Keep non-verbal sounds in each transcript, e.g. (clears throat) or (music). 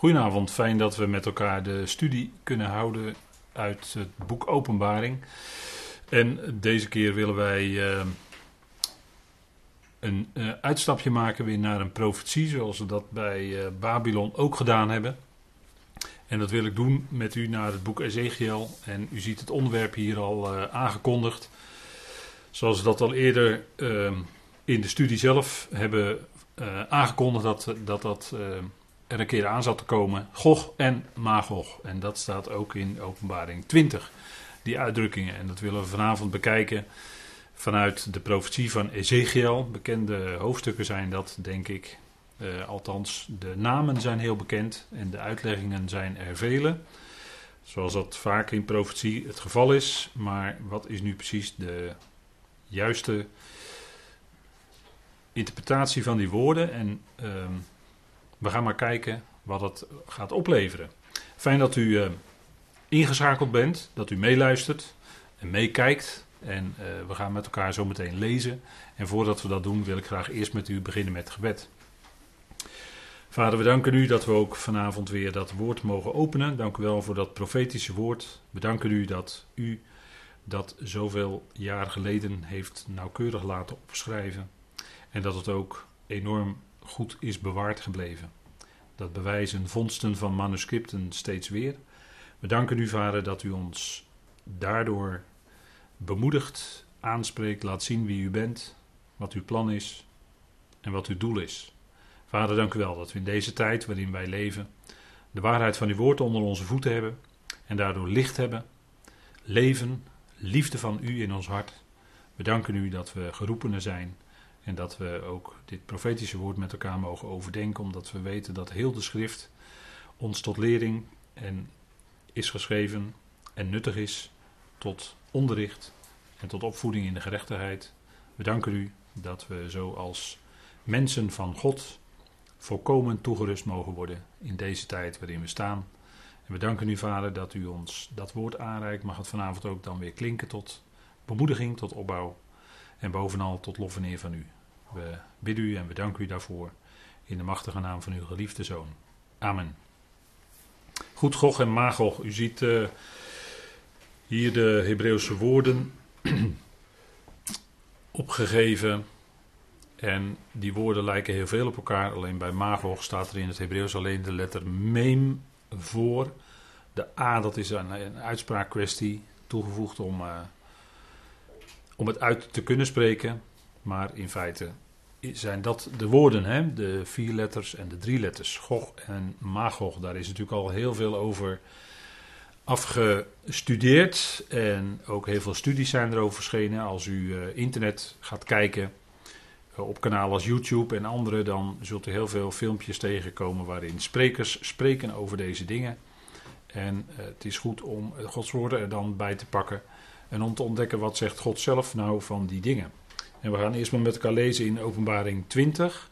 Goedenavond, fijn dat we met elkaar de studie kunnen houden uit het boek Openbaring. En deze keer willen wij uh, een uh, uitstapje maken weer naar een profetie, zoals we dat bij uh, Babylon ook gedaan hebben. En dat wil ik doen met u naar het boek Ezekiel. En u ziet het onderwerp hier al aangekondigd. Zoals we dat al eerder in de studie zelf hebben aangekondigd, dat dat. dat er een keer aan zat te komen. Gog en Magog. En dat staat ook in openbaring 20, die uitdrukkingen. En dat willen we vanavond bekijken vanuit de profetie van Ezekiel. Bekende hoofdstukken zijn dat, denk ik. Uh, althans, de namen zijn heel bekend en de uitleggingen zijn er vele. Zoals dat vaak in profetie het geval is. Maar wat is nu precies de juiste interpretatie van die woorden? En uh, we gaan maar kijken wat het gaat opleveren. Fijn dat u uh, ingeschakeld bent, dat u meeluistert en meekijkt. En uh, we gaan met elkaar zo meteen lezen. En voordat we dat doen, wil ik graag eerst met u beginnen met gebed. Vader, we danken u dat we ook vanavond weer dat woord mogen openen. Dank u wel voor dat profetische woord. We danken u dat u dat zoveel jaar geleden heeft nauwkeurig laten opschrijven. En dat het ook enorm goed is bewaard gebleven. Dat bewijzen vondsten van manuscripten steeds weer. We danken u, Vader, dat u ons daardoor bemoedigt, aanspreekt, laat zien wie u bent, wat uw plan is en wat uw doel is. Vader, dank u wel dat we in deze tijd waarin wij leven de waarheid van uw woord onder onze voeten hebben en daardoor licht hebben, leven, liefde van u in ons hart. We danken u dat we geroepenen zijn en dat we ook dit profetische woord met elkaar mogen overdenken, omdat we weten dat heel de schrift ons tot lering en is geschreven en nuttig is tot onderricht en tot opvoeding in de gerechtigheid. We danken u dat we zo als mensen van God volkomen toegerust mogen worden in deze tijd waarin we staan. En we danken u, Vader, dat u ons dat woord aanreikt. Mag het vanavond ook dan weer klinken tot bemoediging, tot opbouw en bovenal tot lof en eer van u. We bidden u en we danken u daarvoor in de machtige naam van uw geliefde zoon. Amen. Goed, Gog en Magog. U ziet uh, hier de Hebreeuwse woorden (clears throat) opgegeven. En die woorden lijken heel veel op elkaar. Alleen bij Magog staat er in het Hebreeuws alleen de letter Meem voor. De A, dat is een, uitspraakkwestie toegevoegd om, uh, om het uit te kunnen spreken. Maar in feite zijn dat de woorden, hè? de vier letters en de drie letters. Gog en Magog, daar is natuurlijk al heel veel over afgestudeerd. En ook heel veel studies zijn erover verschenen. Als u uh, internet gaat kijken uh, op kanalen als YouTube en andere, dan zult u heel veel filmpjes tegenkomen waarin sprekers spreken over deze dingen. En uh, het is goed om Gods woorden er dan bij te pakken en om te ontdekken wat zegt God zelf nou van die dingen. En we gaan eerst maar met elkaar lezen in Openbaring 20,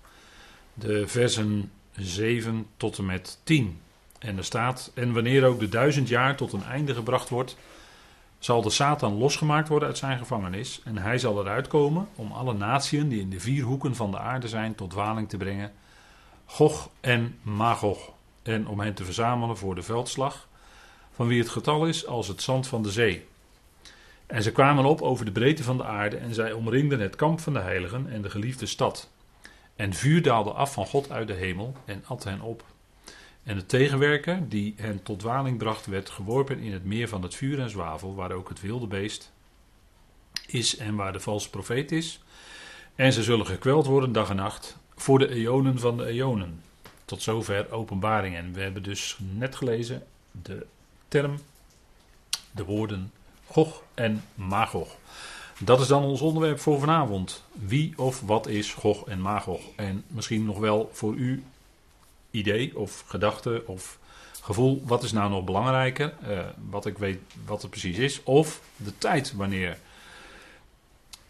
de versen 7 tot en met 10. En er staat: En wanneer ook de duizend jaar tot een einde gebracht wordt, zal de Satan losgemaakt worden uit zijn gevangenis. En hij zal eruit komen om alle natieën die in de vier hoeken van de aarde zijn tot dwaling te brengen. Gog en Magog. En om hen te verzamelen voor de veldslag, van wie het getal is als het zand van de zee. En ze kwamen op over de breedte van de aarde en zij omringden het kamp van de heiligen en de geliefde stad. En vuur daalde af van God uit de hemel en at hen op. En de tegenwerker die hen tot dwaling bracht, werd geworpen in het meer van het vuur en zwavel, waar ook het wilde beest is en waar de valse profeet is. En ze zullen gekweld worden dag en nacht voor de eonen van de eonen. Tot zover openbaring. En we hebben dus net gelezen de term, de woorden Gog en Magog. Dat is dan ons onderwerp voor vanavond. Wie of wat is Gog en Magog? En misschien nog wel voor u idee of gedachte of gevoel. Wat is nou nog belangrijker? Uh, wat ik weet wat het precies is. Of de tijd wanneer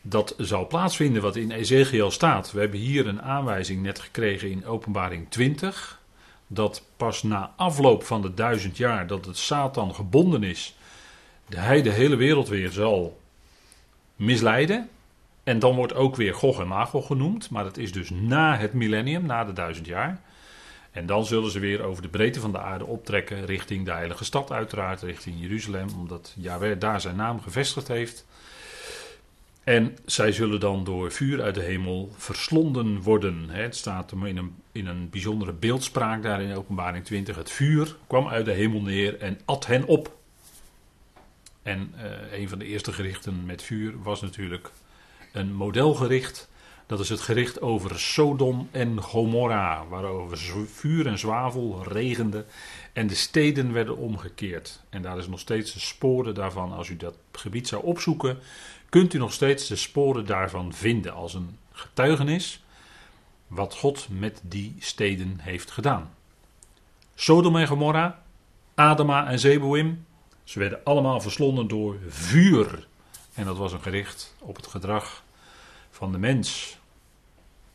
dat zal plaatsvinden wat in Ezekiel staat. We hebben hier een aanwijzing net gekregen in openbaring 20. Dat pas na afloop van de duizend jaar dat het Satan gebonden is hij de hele wereld weer zal misleiden. En dan wordt ook weer Gog en Magog genoemd. Maar dat is dus na het millennium, na de duizend jaar. En dan zullen ze weer over de breedte van de aarde optrekken richting de heilige stad uiteraard, richting Jeruzalem, omdat daar zijn naam gevestigd heeft. En zij zullen dan door vuur uit de hemel verslonden worden. Het staat in een, in een bijzondere beeldspraak daar in openbaring 20. Het vuur kwam uit de hemel neer en at hen op. En uh, een van de eerste gerichten met vuur was natuurlijk een modelgericht. Dat is het gericht over Sodom en Gomorra, waarover vuur en zwavel regende en de steden werden omgekeerd. En daar is nog steeds de sporen daarvan. Als u dat gebied zou opzoeken, kunt u nog steeds de sporen daarvan vinden als een getuigenis wat God met die steden heeft gedaan. Sodom en Gomorra, Adama en Zeboim, ze werden allemaal verslonden door vuur. En dat was een gericht op het gedrag van de mens.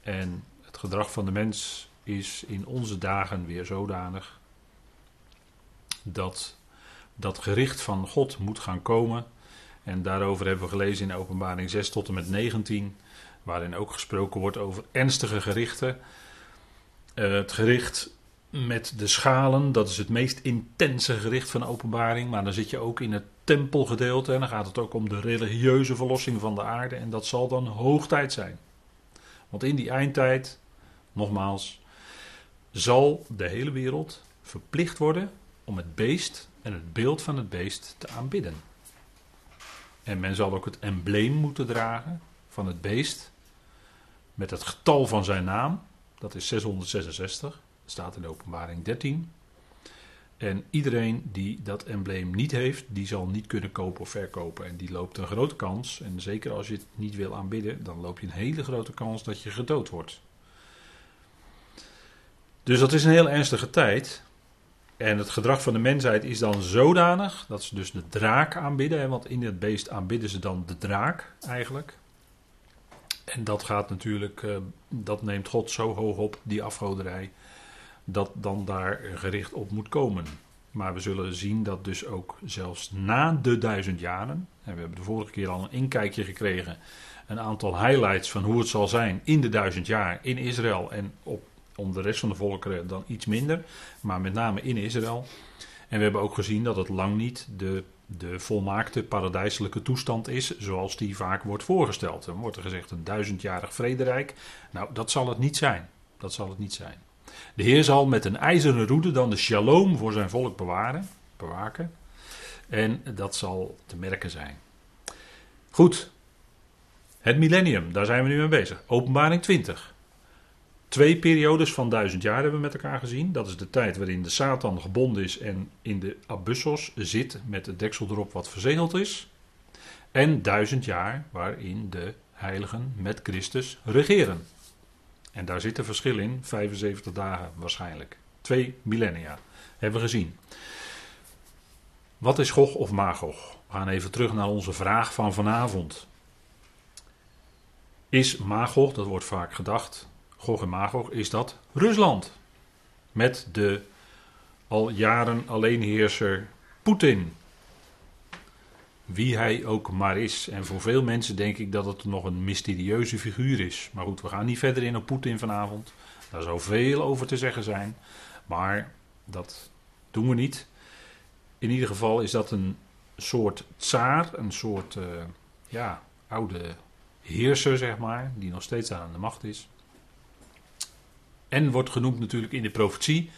En het gedrag van de mens is in onze dagen weer zodanig dat dat gericht van God moet gaan komen. En daarover hebben we gelezen in Openbaring 6 tot en met 19, waarin ook gesproken wordt over ernstige gerichten. Uh, het gericht met de schalen, dat is het meest intense gericht van openbaring. Maar dan zit je ook in het tempelgedeelte en dan gaat het ook om de religieuze verlossing van de aarde. En dat zal dan hoogtijd zijn. Want in die eindtijd, nogmaals, zal de hele wereld verplicht worden om het beest en het beeld van het beest te aanbidden. En men zal ook het embleem moeten dragen van het beest met het getal van zijn naam. Dat is 666 staat in de openbaring 13. En iedereen die dat embleem niet heeft, die zal niet kunnen kopen of verkopen. En die loopt een grote kans, en zeker als je het niet wil aanbidden, dan loop je een hele grote kans dat je gedood wordt. Dus dat is een heel ernstige tijd. En het gedrag van de mensheid is dan zodanig dat ze dus de draak aanbidden. Want in het beest aanbidden ze dan de draak eigenlijk. En dat gaat natuurlijk, eh, dat neemt God zo hoog op, die afgoderij dat dan daar gericht op moet komen. Maar we zullen zien dat dus ook zelfs na de duizend jaren, en we hebben de vorige keer al een inkijkje gekregen, een aantal highlights van hoe het zal zijn in de duizend jaar in Israël en op, om de rest van de volkeren dan iets minder, maar met name in Israël. En we hebben ook gezien dat het lang niet de, de volmaakte paradijselijke toestand is zoals die vaak wordt voorgesteld. Dan wordt er gezegd een duizendjarig vrederijk. Nou, dat zal het niet zijn. Dat zal het niet zijn. De Heer zal met een ijzeren roede dan de shalom voor zijn volk bewaren, bewaken. En dat zal te merken zijn. Goed. Het millennium, daar zijn we nu mee bezig. Openbaring 20. Twee periodes van duizend jaar hebben we met elkaar gezien. Dat is de tijd waarin de Satan gebonden is en in de abyssos zit met het deksel erop wat verzegeld is. En duizend jaar waarin de heiligen met Christus regeren. En daar zit een verschil in, 75 dagen waarschijnlijk. Twee millennia, hebben we gezien. Wat is Gog of Magog? We gaan even terug naar onze vraag van vanavond. Is Magog, dat wordt vaak gedacht, Gog en Magog, is dat Rusland? Met de al jaren alleenheerser Poetin wie hij ook maar is. En voor veel mensen denk ik dat het nog een mysterieuze figuur is. Maar goed, we gaan niet verder in op Poetin vanavond. Daar zou veel over te zeggen zijn. Maar dat doen we niet. In ieder geval is dat een soort tsaar, een soort uh, ja, oude heerser, zeg maar, die nog steeds aan de macht is. En wordt genoemd natuurlijk in de profetie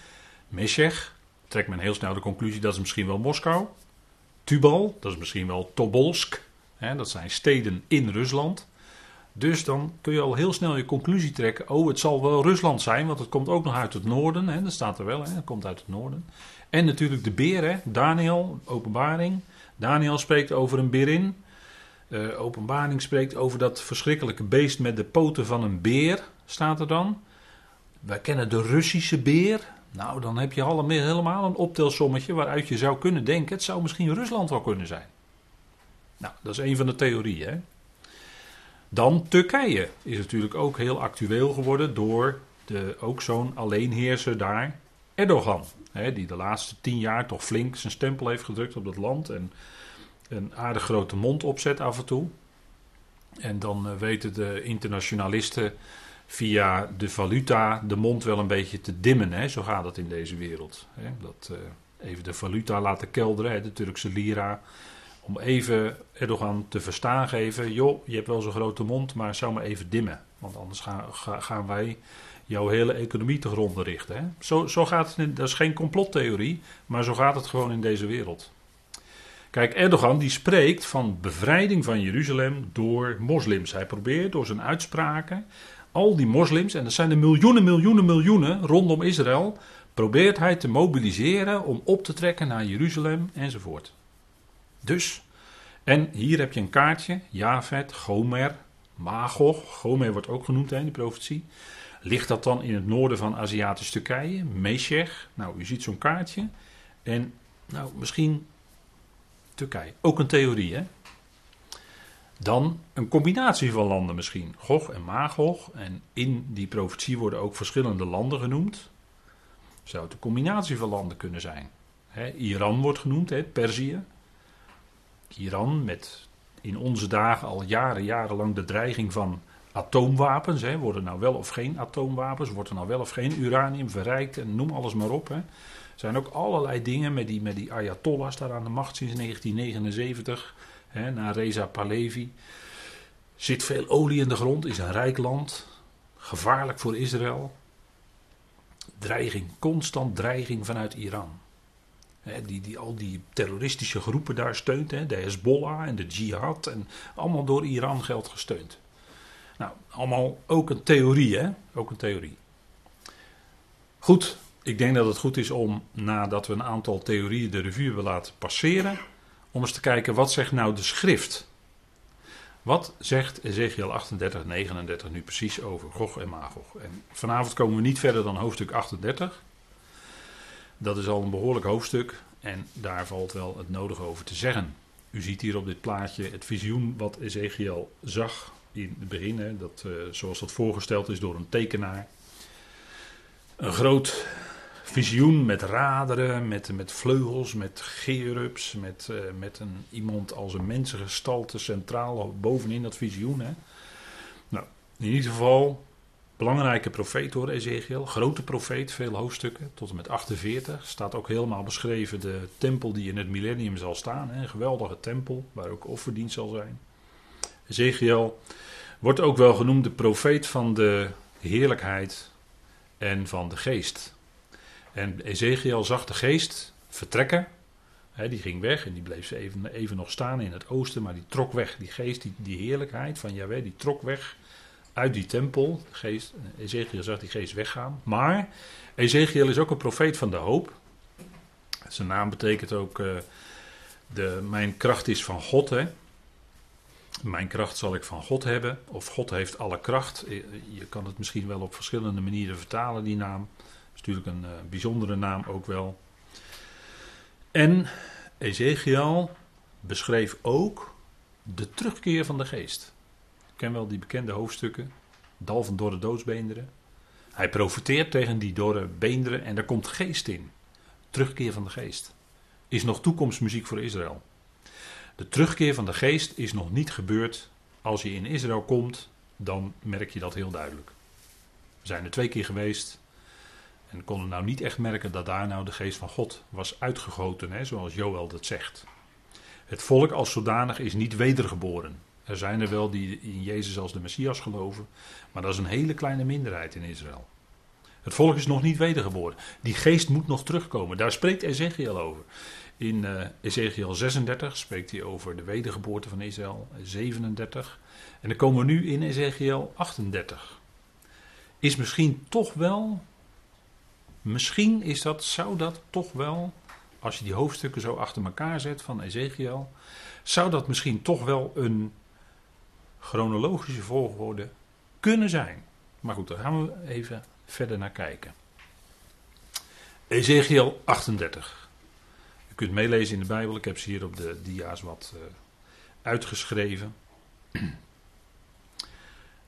Meshech. Trekt men heel snel de conclusie dat is misschien wel Moskou. Tubal, dat is misschien wel Tobolsk. Hè, dat zijn steden in Rusland. Dus dan kun je al heel snel je conclusie trekken. Oh, het zal wel Rusland zijn, want het komt ook nog uit het noorden. Hè, dat staat er wel, hè, het komt uit het noorden. En natuurlijk de beer, hè, Daniel, openbaring. Daniel spreekt over een berin. Uh, openbaring spreekt over dat verschrikkelijke beest met de poten van een beer, staat er dan. Wij kennen de Russische beer, nou, dan heb je helemaal een optelsommetje waaruit je zou kunnen denken: het zou misschien Rusland wel kunnen zijn. Nou, dat is een van de theorieën. Hè? Dan Turkije is natuurlijk ook heel actueel geworden door de, ook zo'n alleenheerser daar, Erdogan. Hè, die de laatste tien jaar toch flink zijn stempel heeft gedrukt op dat land en een aardig grote mond opzet af en toe. En dan uh, weten de internationalisten via de valuta de mond wel een beetje te dimmen. Hè? Zo gaat het in deze wereld. Hè? Dat, uh, even de valuta laten kelderen, hè? de Turkse lira. Om even Erdogan te verstaan geven: joh, je hebt wel zo'n grote mond, maar zou maar even dimmen. Want anders gaan, gaan wij jouw hele economie te gronden richten. Hè? Zo, zo gaat het, dat is geen complottheorie, maar zo gaat het gewoon in deze wereld. Kijk, Erdogan die spreekt van bevrijding van Jeruzalem door moslims. Hij probeert door zijn uitspraken al die moslims, en dat zijn er miljoenen, miljoenen, miljoenen rondom Israël, probeert hij te mobiliseren om op te trekken naar Jeruzalem enzovoort. Dus, en hier heb je een kaartje, Javet, Gomer, Magog, Gomer wordt ook genoemd in die profetie. Ligt dat dan in het noorden van Aziatisch Turkije, Meshech? Nou, u ziet zo'n kaartje. En nou, misschien Turkije. Ook een theorie, hè? Dan een combinatie van landen misschien. Gog en Magog. En in die profetie worden ook verschillende landen genoemd. Zou het een combinatie van landen kunnen zijn. Iran wordt genoemd, Perzië. Iran met in onze dagen al jaren, jarenlang de dreiging van atoomwapens. Worden nou wel of geen atoomwapens? Wordt er nou wel of geen uranium verrijkt? En noem alles maar op. Er zijn ook allerlei dingen met die, met die Ayatollahs daar aan de macht sinds 1979 hè, naar Reza Pahlavi. Zit veel olie in de grond, is een rijk land, gevaarlijk voor Israël. Dreiging, constant dreiging vanuit Iran. die, die al die terroristische groepen daar steunt, de Hezbollah en de Jihad, en allemaal door Iran geld gesteund. Nou, allemaal ook een theorie, hè? Ook een theorie. Goed, ik denk dat het goed is om, nadat we een aantal theorieën de revue hebben laten passeren, om eens te kijken wat zegt nou de schrift. Wat zegt Ezekiel 38, 39 nu precies over Gog en Magog? En vanavond komen we niet verder dan hoofdstuk 38. Dat is al een behoorlijk hoofdstuk en daar valt wel het nodige over te zeggen. U ziet hier op dit plaatje het visioen wat Ezekiel zag in het begin, hè, dat, uh, zoals dat voorgesteld is door een tekenaar. Een groot visioen met raderen, met, met vleugels, met gerubs, met, uh, met een, iemand als een mensengestalte centraal bovenin dat visioen. Hè. Nou, in ieder geval, belangrijke profeet hoor, Ezekiel. Grote profeet, veel hoofdstukken, tot en met 48. Staat ook helemaal beschreven de tempel die in het millennium zal staan. Hè. Een geweldige tempel, waar ook offerdienst zal zijn. Ezekiel wordt ook wel genoemd de profeet van de heerlijkheid en van de geest. En Ezekiel zag de geest vertrekken. die ging weg en die bleef even, even nog staan in het oosten, maar die trok weg. Die geest, die, heerlijkheid van Yahweh, die trok weg uit die tempel. Geest, Ezekiel zag die geest weggaan. Maar Ezekiel is ook een profeet van de hoop. Zijn naam betekent ook: uh, de, Mijn kracht is van God. Mijn kracht zal ik van God hebben. Of God heeft alle kracht. Je kan het misschien wel op verschillende manieren vertalen, die naam natuurlijk een uh, bijzondere naam ook wel. En Ezekiel beschreef ook de terugkeer van de geest. Ken wel die bekende hoofdstukken. Dal van dorre doodsbeenderen. Hij profeteert tegen die dorre beenderen en daar komt geest in. Terugkeer van de geest. Is nog toekomstmuziek voor Israël. De terugkeer van de geest is nog niet gebeurd. Als je in Israël komt, dan merk je dat heel duidelijk. We zijn er twee keer geweest. En konden nou niet echt merken dat daar nou de geest van God was uitgegoten, hè, zoals Joel dat zegt. Het volk als zodanig is niet wedergeboren. Er zijn er wel die in Jezus als de Messias geloven, maar dat is een hele kleine minderheid in Israël. Het volk is nog niet wedergeboren. Die geest moet nog terugkomen. Daar spreekt Ezekiel over. In uh, Ezekiel 36 spreekt hij over de wedergeboorte van Israël, 37. En dan komen we nu in Ezekiel 38. Is misschien toch wel Misschien is dat, zou dat toch wel, als je die hoofdstukken zo achter elkaar zet van Ezekiel, zou dat misschien toch wel een chronologische volgorde kunnen zijn. Maar goed, daar gaan we even verder naar kijken. Ezekiel 38. U kunt meelezen in de Bijbel, ik heb ze hier op de dia's wat uh, uitgeschreven. (clears throat)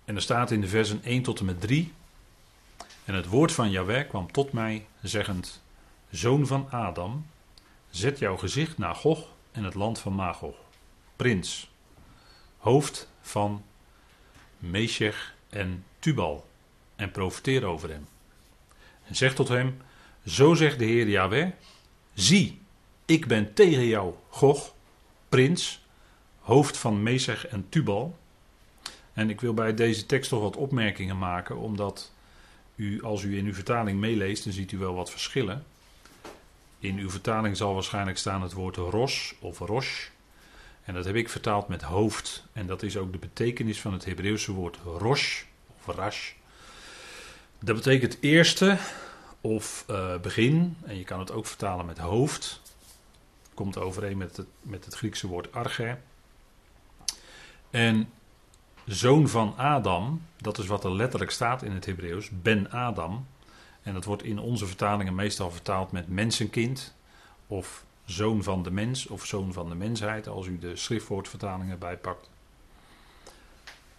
En er staat in de versen 1 tot en met 3. En het woord van Jahweh kwam tot mij, zeggend: Zoon van Adam, zet jouw gezicht naar Gog en het land van Magog, prins, hoofd van Meshech en Tubal. en profeteer over hem. En zeg tot hem, zo zegt de Heer Yahweh, zie, ik ben tegen jou, Gog, prins, hoofd van Mesech en Tubal. En ik wil bij deze tekst toch wat opmerkingen maken, omdat u, als u in uw vertaling meeleest, dan ziet u wel wat verschillen. In uw vertaling zal waarschijnlijk staan het woord ros of rosh. En dat heb ik vertaald met hoofd. En dat is ook de betekenis van het Hebreeuwse woord rosh of rash. Dat betekent eerste of uh, begin. En je kan het ook vertalen met hoofd. Komt overeen met het, met het Griekse woord arche. En zoon van Adam, dat is wat er letterlijk staat in het Hebreeuws, Ben Adam. En dat wordt in onze vertalingen meestal vertaald met mensenkind of zoon van de mens of zoon van de mensheid, als u de schriftwoordvertalingen bijpakt.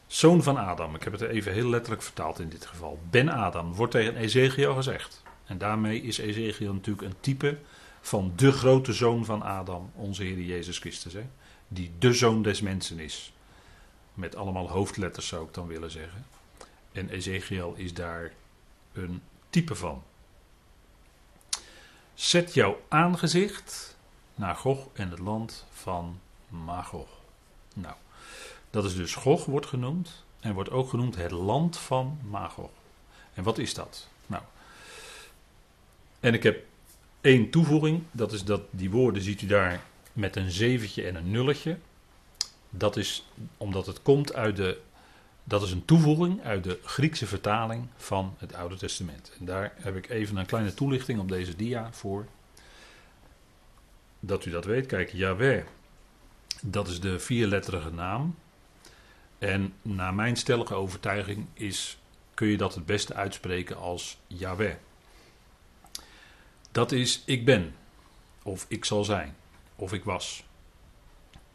Zoon van Adam, ik heb het even heel letterlijk vertaald in dit geval. Ben Adam wordt tegen Ezekiel gezegd. En daarmee is Ezekiel natuurlijk een type van de grote zoon van Adam, onze Heer Jezus Christus. Hè? Die de zoon des mensen is. Met allemaal hoofdletters zou ik dan willen zeggen. En Ezekiel is daar een type van. Zet jouw aangezicht naar Gog en het land van Magog. Nou, dat is dus Gog wordt genoemd en wordt ook genoemd het land van Magog. En wat is dat? Nou, en ik heb één toevoeging, dat is dat die woorden ziet u daar met een zeventje en een nulletje. Dat is omdat het komt uit de. Dat is een toevoeging uit de Griekse vertaling van het Oude Testament. En daar heb ik even een kleine toelichting op deze dia voor. Dat u dat weet. Kijk, Yahweh, dat is de vierletterige naam. En naar mijn stellige overtuiging is, kun je dat het beste uitspreken als Yahweh. Dat is ik ben, of ik zal zijn, of ik was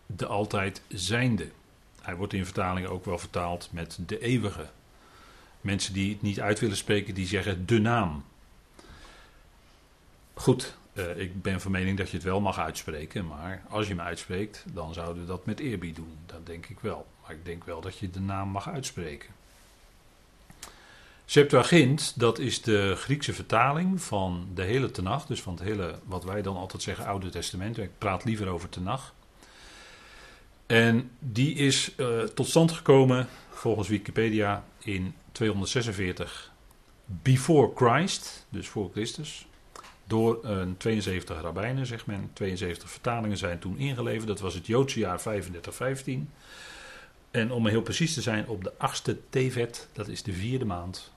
de altijd zijnde. Hij wordt in vertalingen ook wel vertaald met de eeuwige. Mensen die het niet uit willen spreken, die zeggen de naam. Goed, uh, ik ben van mening dat je het wel mag uitspreken, maar als je hem uitspreekt, dan zouden we dat met eerbied doen. Dat denk ik wel. Maar ik denk wel dat je de naam mag uitspreken. Septuagint, dat is de Griekse vertaling van de hele Tenach, dus van het hele, wat wij dan altijd zeggen, Oude Testament. Ik praat liever over Tenach. En die is uh, tot stand gekomen, volgens Wikipedia, in 246 before Christ, dus voor Christus. Door een 72 rabbijnen, zegt men. 72 vertalingen zijn toen ingeleverd. Dat was het Joodse jaar 3515. En om heel precies te zijn, op de 8e Tevet, dat is de vierde maand,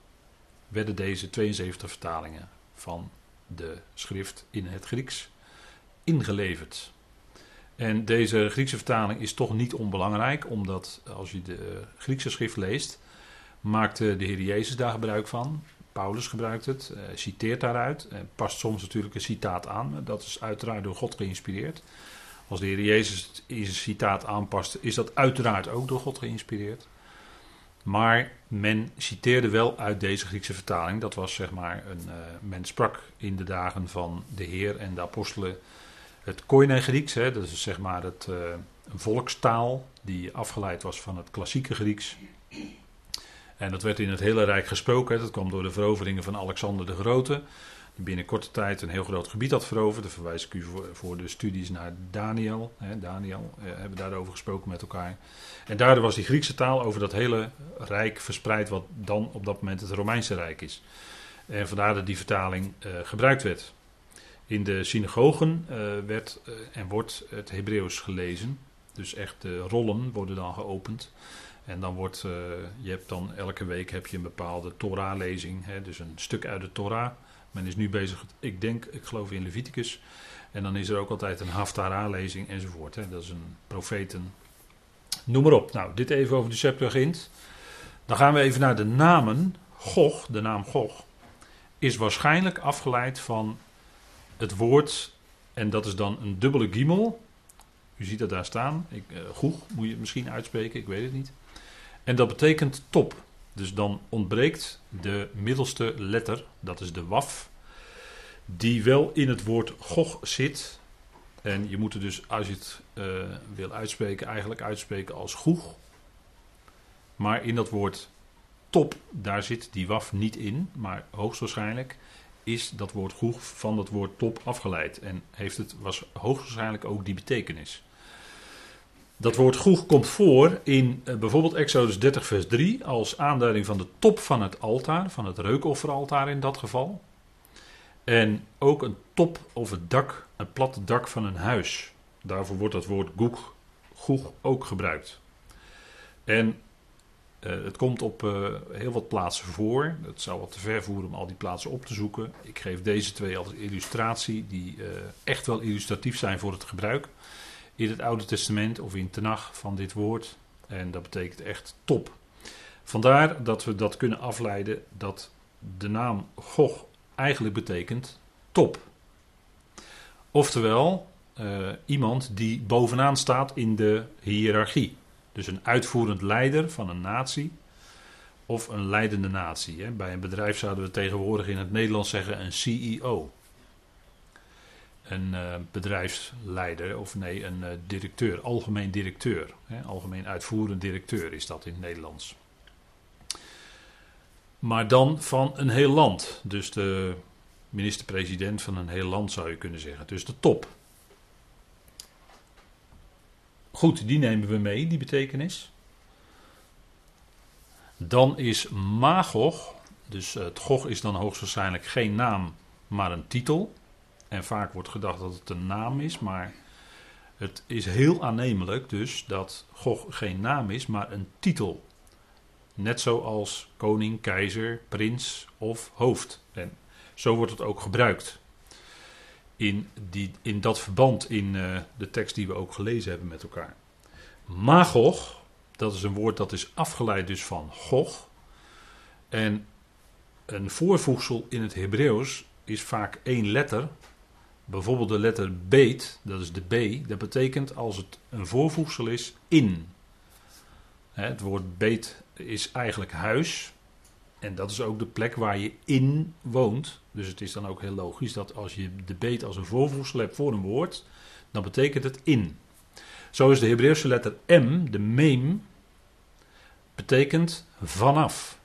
werden deze 72 vertalingen van de schrift in het Grieks ingeleverd. En deze Griekse vertaling is toch niet onbelangrijk, omdat als je de Griekse schrift leest, maakte de Heer Jezus daar gebruik van. Paulus gebruikt het, eh, citeert daaruit, past soms natuurlijk een citaat aan. Dat is uiteraard door God geïnspireerd. Als de Heer Jezus zijn citaat aanpast, is dat uiteraard ook door God geïnspireerd. Maar men citeerde wel uit deze Griekse vertaling. Dat was zeg maar een. Uh, men sprak in de dagen van de Heer en de apostelen het Koine Grieks, hè, dat is zeg maar het, uh, een volkstaal die afgeleid was van het klassieke Grieks. En dat werd in het hele Rijk gesproken. Hè. Dat kwam door de veroveringen van Alexander de Grote. Die binnen korte tijd een heel groot gebied had veroverd. Dan verwijs ik u voor, de studies naar Daniel. Hè. Daniel eh, hebben daarover gesproken met elkaar. En daardoor was die Griekse taal over dat hele Rijk verspreid, wat dan op dat moment het Romeinse Rijk is. En vandaar dat die vertaling uh, gebruikt werd. In de synagogen uh, werd uh, en wordt het Hebreeuws gelezen. Dus echt de rollen worden dan geopend. En dan wordt, uh, je hebt dan elke week heb je een bepaalde Torah-lezing. Dus een stuk uit de Torah. Men is nu bezig, ik denk, ik geloof in Leviticus. En dan is er ook altijd een Haftarah-lezing enzovoort. Hè. Dat is een profeten. Noem maar op. Nou, dit even over de Septuagint. Dan gaan we even naar de namen. Gog, de naam Gog, is waarschijnlijk afgeleid van het woord, en dat is dan een dubbele giemel. U ziet dat daar staan. Ik, uh, goeg moet je het misschien uitspreken, ik weet het niet. En dat betekent top. Dus dan ontbreekt de middelste letter, dat is de waf, die wel in het woord gog zit. En je moet het dus, als je het uh, wil uitspreken, eigenlijk uitspreken als goeg. Maar in dat woord top, daar zit die waf niet in, maar hoogstwaarschijnlijk is dat woord goeg van dat woord top afgeleid en heeft het, was hoogstwaarschijnlijk ook die betekenis. Dat woord goeg komt voor in uh, bijvoorbeeld Exodus 30, vers 3 als aanduiding van de top van het altaar, van het reukofferaltaar in dat geval. En ook een top of het dak, een platte dak van een huis. Daarvoor wordt dat woord goeg ook gebruikt. En uh, het komt op uh, heel wat plaatsen voor. Het zou wat te ver voeren om al die plaatsen op te zoeken. Ik geef deze twee als illustratie, die uh, echt wel illustratief zijn voor het gebruik in het Oude Testament of in Tenach van dit woord. En dat betekent echt top. Vandaar dat we dat kunnen afleiden dat de naam Gog eigenlijk betekent top. Oftewel, iemand die bovenaan staat in de hiërarchie. Dus een uitvoerend leider van een natie of een leidende natie. Bij een bedrijf zouden we tegenwoordig in het Nederlands zeggen een CEO een uh, bedrijfsleider, of nee, een uh, directeur, algemeen directeur. Algemeen uitvoerend directeur is dat in het Nederlands. Maar dan van een heel land. Dus de minister-president van een heel land zou je kunnen zeggen. Dus de top. Goed, die nemen we mee, die betekenis. Dan is Magog, dus het Gog is dan hoogstwaarschijnlijk geen naam, maar een titel. En vaak wordt gedacht dat het een naam is, maar het is heel aannemelijk dus dat Gog geen naam is, maar een titel. Net zoals koning, keizer, prins of hoofd. En zo wordt het ook gebruikt. In, die, in dat verband in uh, de tekst die we ook gelezen hebben met elkaar. Magog, dat is een woord dat is afgeleid dus van Gog. En een voorvoegsel in het Hebreeuws is vaak één letter Bijvoorbeeld de letter beet, dat is de B, dat betekent als het een voorvoegsel is in. Het woord beet is eigenlijk huis. En dat is ook de plek waar je in woont. Dus het is dan ook heel logisch dat als je de beet als een voorvoegsel hebt voor een woord, dan betekent het in. Zo is de Hebreeuwse letter M, de mem, betekent vanaf.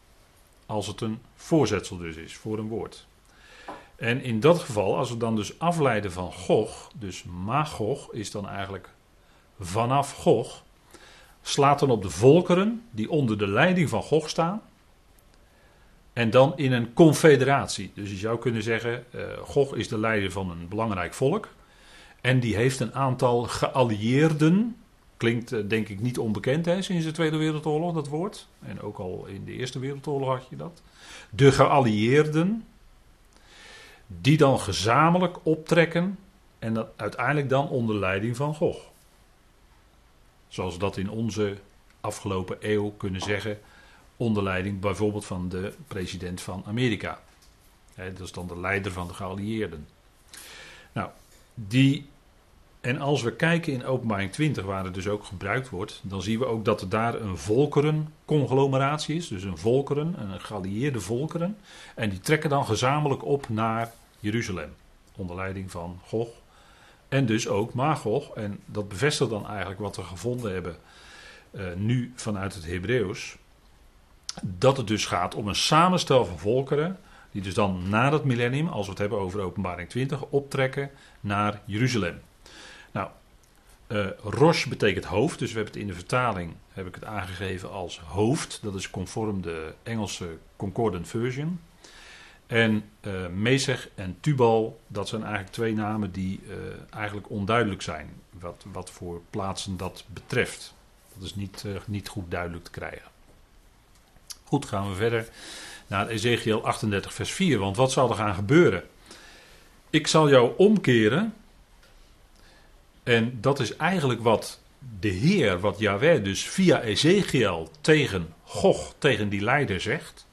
Als het een voorzetsel dus is voor een woord. En in dat geval, als we dan dus afleiden van Gog, dus Magog is dan eigenlijk vanaf Gog, slaat dan op de volkeren die onder de leiding van Gog staan. En dan in een confederatie. Dus je zou kunnen zeggen, uh, Gog is de leider van een belangrijk volk. En die heeft een aantal geallieerden. Klinkt uh, denk ik niet onbekend hè, sinds de Tweede Wereldoorlog, dat woord. En ook al in de Eerste Wereldoorlog had je dat. De geallieerden, die dan gezamenlijk optrekken en dat uiteindelijk dan onder leiding van Gog. Zoals dat in onze afgelopen eeuw kunnen zeggen, onder leiding bijvoorbeeld van de president van Amerika. dat is dan de leider van de geallieerden. Nou, die. En als we kijken in openbaring 20, waar het dus ook gebruikt wordt, dan zien we ook dat er daar een volkerenconglomeratie is. Dus een volkeren, een geallieerde volkeren. En die trekken dan gezamenlijk op naar Jeruzalem. Onder leiding van Gog. En dus ook Magog. En dat bevestigt dan eigenlijk wat we gevonden hebben uh, nu vanuit het Hebreeuws. Dat het dus gaat om een samenstel van volkeren. Die dus dan na dat millennium, als we het hebben over openbaring 20, optrekken naar Jeruzalem. Nou, uh, Rosh betekent hoofd, dus we hebben het in de vertaling heb ik het aangegeven als hoofd. Dat is conform de Engelse Concordant Version. En uh, Mesech en Tubal, dat zijn eigenlijk twee namen die uh, eigenlijk onduidelijk zijn. Wat, wat voor plaatsen dat betreft. Dat is niet, niet goed duidelijk te krijgen. Goed, gaan we verder naar Ezekiel 38, vers 4. Want wat zal er gaan gebeuren? Ik zal jou omkeren. En dat is eigenlijk wat de Heer, wat Yahweh dus via Ezekiel tegen Gog, tegen die leider zegt.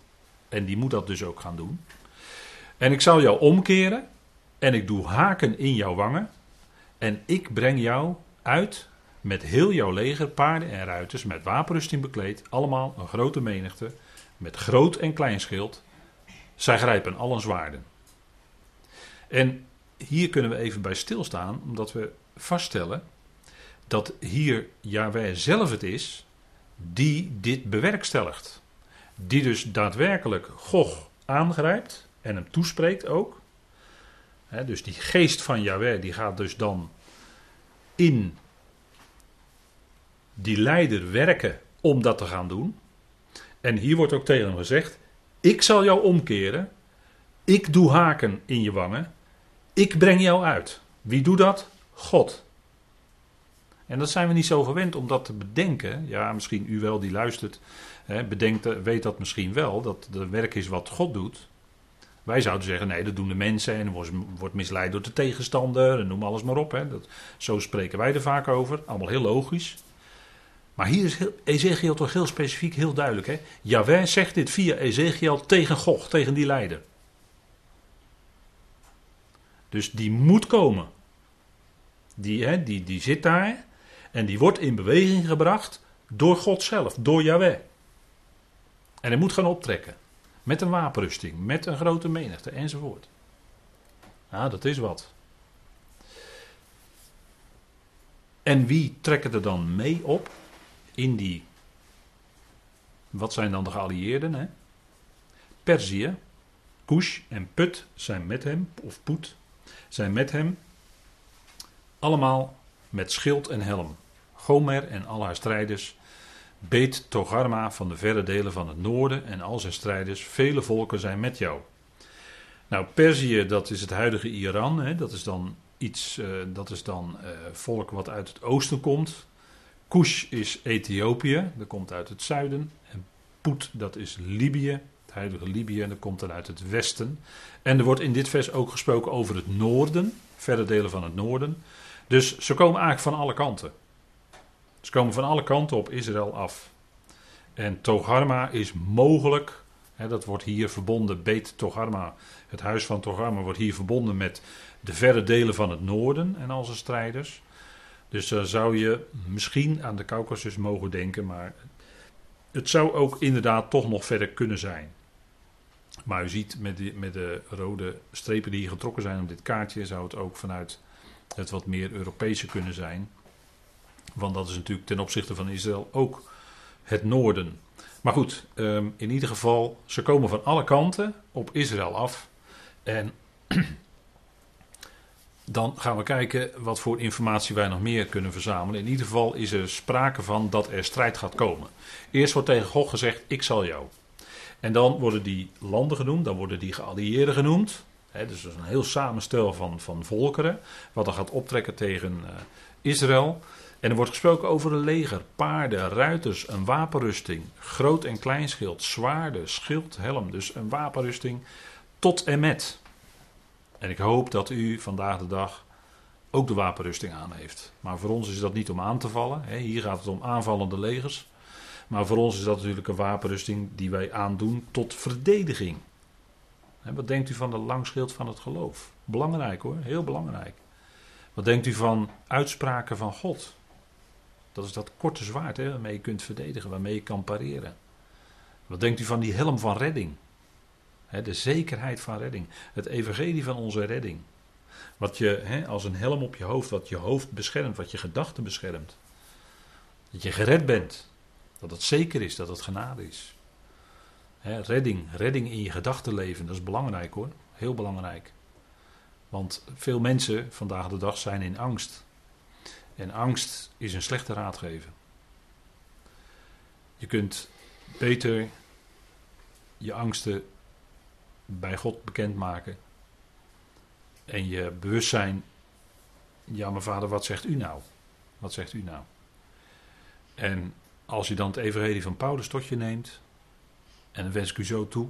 En die moet dat dus ook gaan doen. En ik zal jou omkeren en ik doe haken in jouw wangen. En ik breng jou uit met heel jouw leger, paarden en ruiters, met wapenrusting bekleed. Allemaal een grote menigte, met groot en klein schild. Zij grijpen allen zwaarden. En hier kunnen we even bij stilstaan, omdat we vaststellen dat hier Yahweh zelf het is die dit bewerkstelligt die dus daadwerkelijk Gog aangrijpt en hem toespreekt ook. dus die geest van Yahweh die gaat dus dan in die leider werken om dat te gaan doen. En hier wordt ook tegen hem gezegd: Ik zal jou omkeren. Ik doe haken in je wangen. Ik breng jou uit. Wie doet dat? God. En dat zijn we niet zo gewend om dat te bedenken. Ja, misschien u wel die luistert, hè, bedenkt, weet dat misschien wel, dat het werk is wat God doet. Wij zouden zeggen, nee, dat doen de mensen en wordt, misleid door de tegenstander en noem alles maar op. Hè. Dat, zo spreken wij er vaak over, allemaal heel logisch. Maar hier is Ezekiel toch heel specifiek, heel duidelijk. Hè? Jawel zegt dit via Ezekiel tegen Gog, tegen die leider. Dus die moet komen. Die, hè, die, die zit daar en die wordt in beweging gebracht door God zelf, door Yahweh. En hij moet gaan optrekken. Met een wapenrusting, met een grote menigte enzovoort. Ja, dat is wat. En wie trekken er dan mee op in die. Wat zijn dan de geallieerden? Hè? Perzië, Kush en Put zijn met hem, of Put, zijn met hem. Allemaal met schild en helm. Gomer en al haar strijders. Beet Togarma van de verre delen van het noorden en al zijn strijders. Vele volken zijn met jou. Nou, Perzië, dat is het huidige Iran. Hè, dat is dan iets, uh, dat is dan uh, volk wat uit het oosten komt. Kush is Ethiopië, dat komt uit het zuiden. En Poet, dat is Libië, het huidige Libië, en dat komt dan uit het westen. En er wordt in dit vers ook gesproken over het noorden, verre delen van het noorden. Dus ze komen eigenlijk van alle kanten. Ze komen van alle kanten op Israël af. En Togarma is mogelijk, hè, dat wordt hier verbonden, Beet Togarma, het huis van Togarma wordt hier verbonden met de verre delen van het noorden en al zijn strijders. Dus dan zou je misschien aan de Caucasus mogen denken, maar het zou ook inderdaad toch nog verder kunnen zijn. Maar u ziet met, die, met de rode strepen die hier getrokken zijn op dit kaartje, zou het ook vanuit het wat meer Europese kunnen zijn. Want dat is natuurlijk ten opzichte van Israël ook het noorden. Maar goed, ehm, in ieder geval, ze komen van alle kanten op Israël af. En dan gaan we kijken wat voor informatie wij nog meer kunnen verzamelen. In ieder geval is er sprake van dat er strijd gaat komen. Eerst wordt tegen God gezegd: Ik zal jou. En dan worden die landen genoemd, dan worden die geallieerden genoemd. Dus is een heel samenstel van, van volkeren. Wat dan gaat optrekken tegen uh, Israël. En er wordt gesproken over een leger, paarden, ruiters, een wapenrusting, groot en klein schild, zwaarden, schild, helm. Dus een wapenrusting tot en met. En ik hoop dat u vandaag de dag ook de wapenrusting aan heeft. Maar voor ons is dat niet om aan te vallen. Hier gaat het om aanvallende legers. Maar voor ons is dat natuurlijk een wapenrusting die wij aandoen tot verdediging. Wat denkt u van de langschild van het geloof? Belangrijk hoor, heel belangrijk. Wat denkt u van uitspraken van God? Dat is dat korte zwaard hè, waarmee je kunt verdedigen, waarmee je kan pareren. Wat denkt u van die helm van redding? De zekerheid van redding. Het evangelie van onze redding. Wat je als een helm op je hoofd, wat je hoofd beschermt, wat je gedachten beschermt. Dat je gered bent. Dat het zeker is, dat het genade is. redding, redding in je gedachtenleven, dat is belangrijk hoor. Heel belangrijk. Want veel mensen vandaag de dag zijn in angst. En angst is een slechte raadgever. Je kunt beter je angsten bij God bekendmaken. En je bewustzijn, ja maar vader, wat zegt u nou? Wat zegt u nou? En als je dan het evangelie van Paulus tot je neemt, en dan wens ik u zo toe.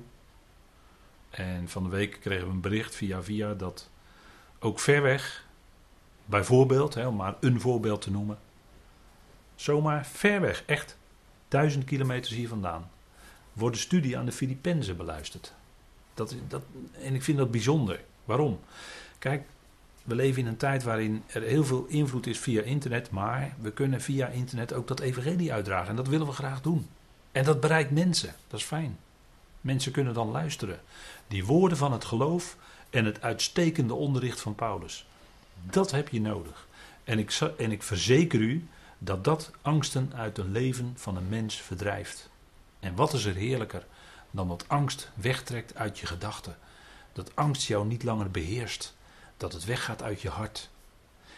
En van de week kregen we een bericht via via dat ook ver weg, bijvoorbeeld, hè, om maar een voorbeeld te noemen, zomaar ver weg, echt duizend kilometers hier vandaan, wordt de studie aan de Filippenzen beluisterd. Dat, dat, en ik vind dat bijzonder. Waarom? Kijk, we leven in een tijd waarin er heel veel invloed is via internet, maar we kunnen via internet ook dat evangelie uitdragen. En dat willen we graag doen. En dat bereikt mensen. Dat is fijn. Mensen kunnen dan luisteren. Die woorden van het geloof en het uitstekende onderricht van Paulus. Dat heb je nodig. En ik, en ik verzeker u dat dat angsten uit een leven van een mens verdrijft. En wat is er heerlijker dan dat angst wegtrekt uit je gedachten? Dat angst jou niet langer beheerst. Dat het weggaat uit je hart.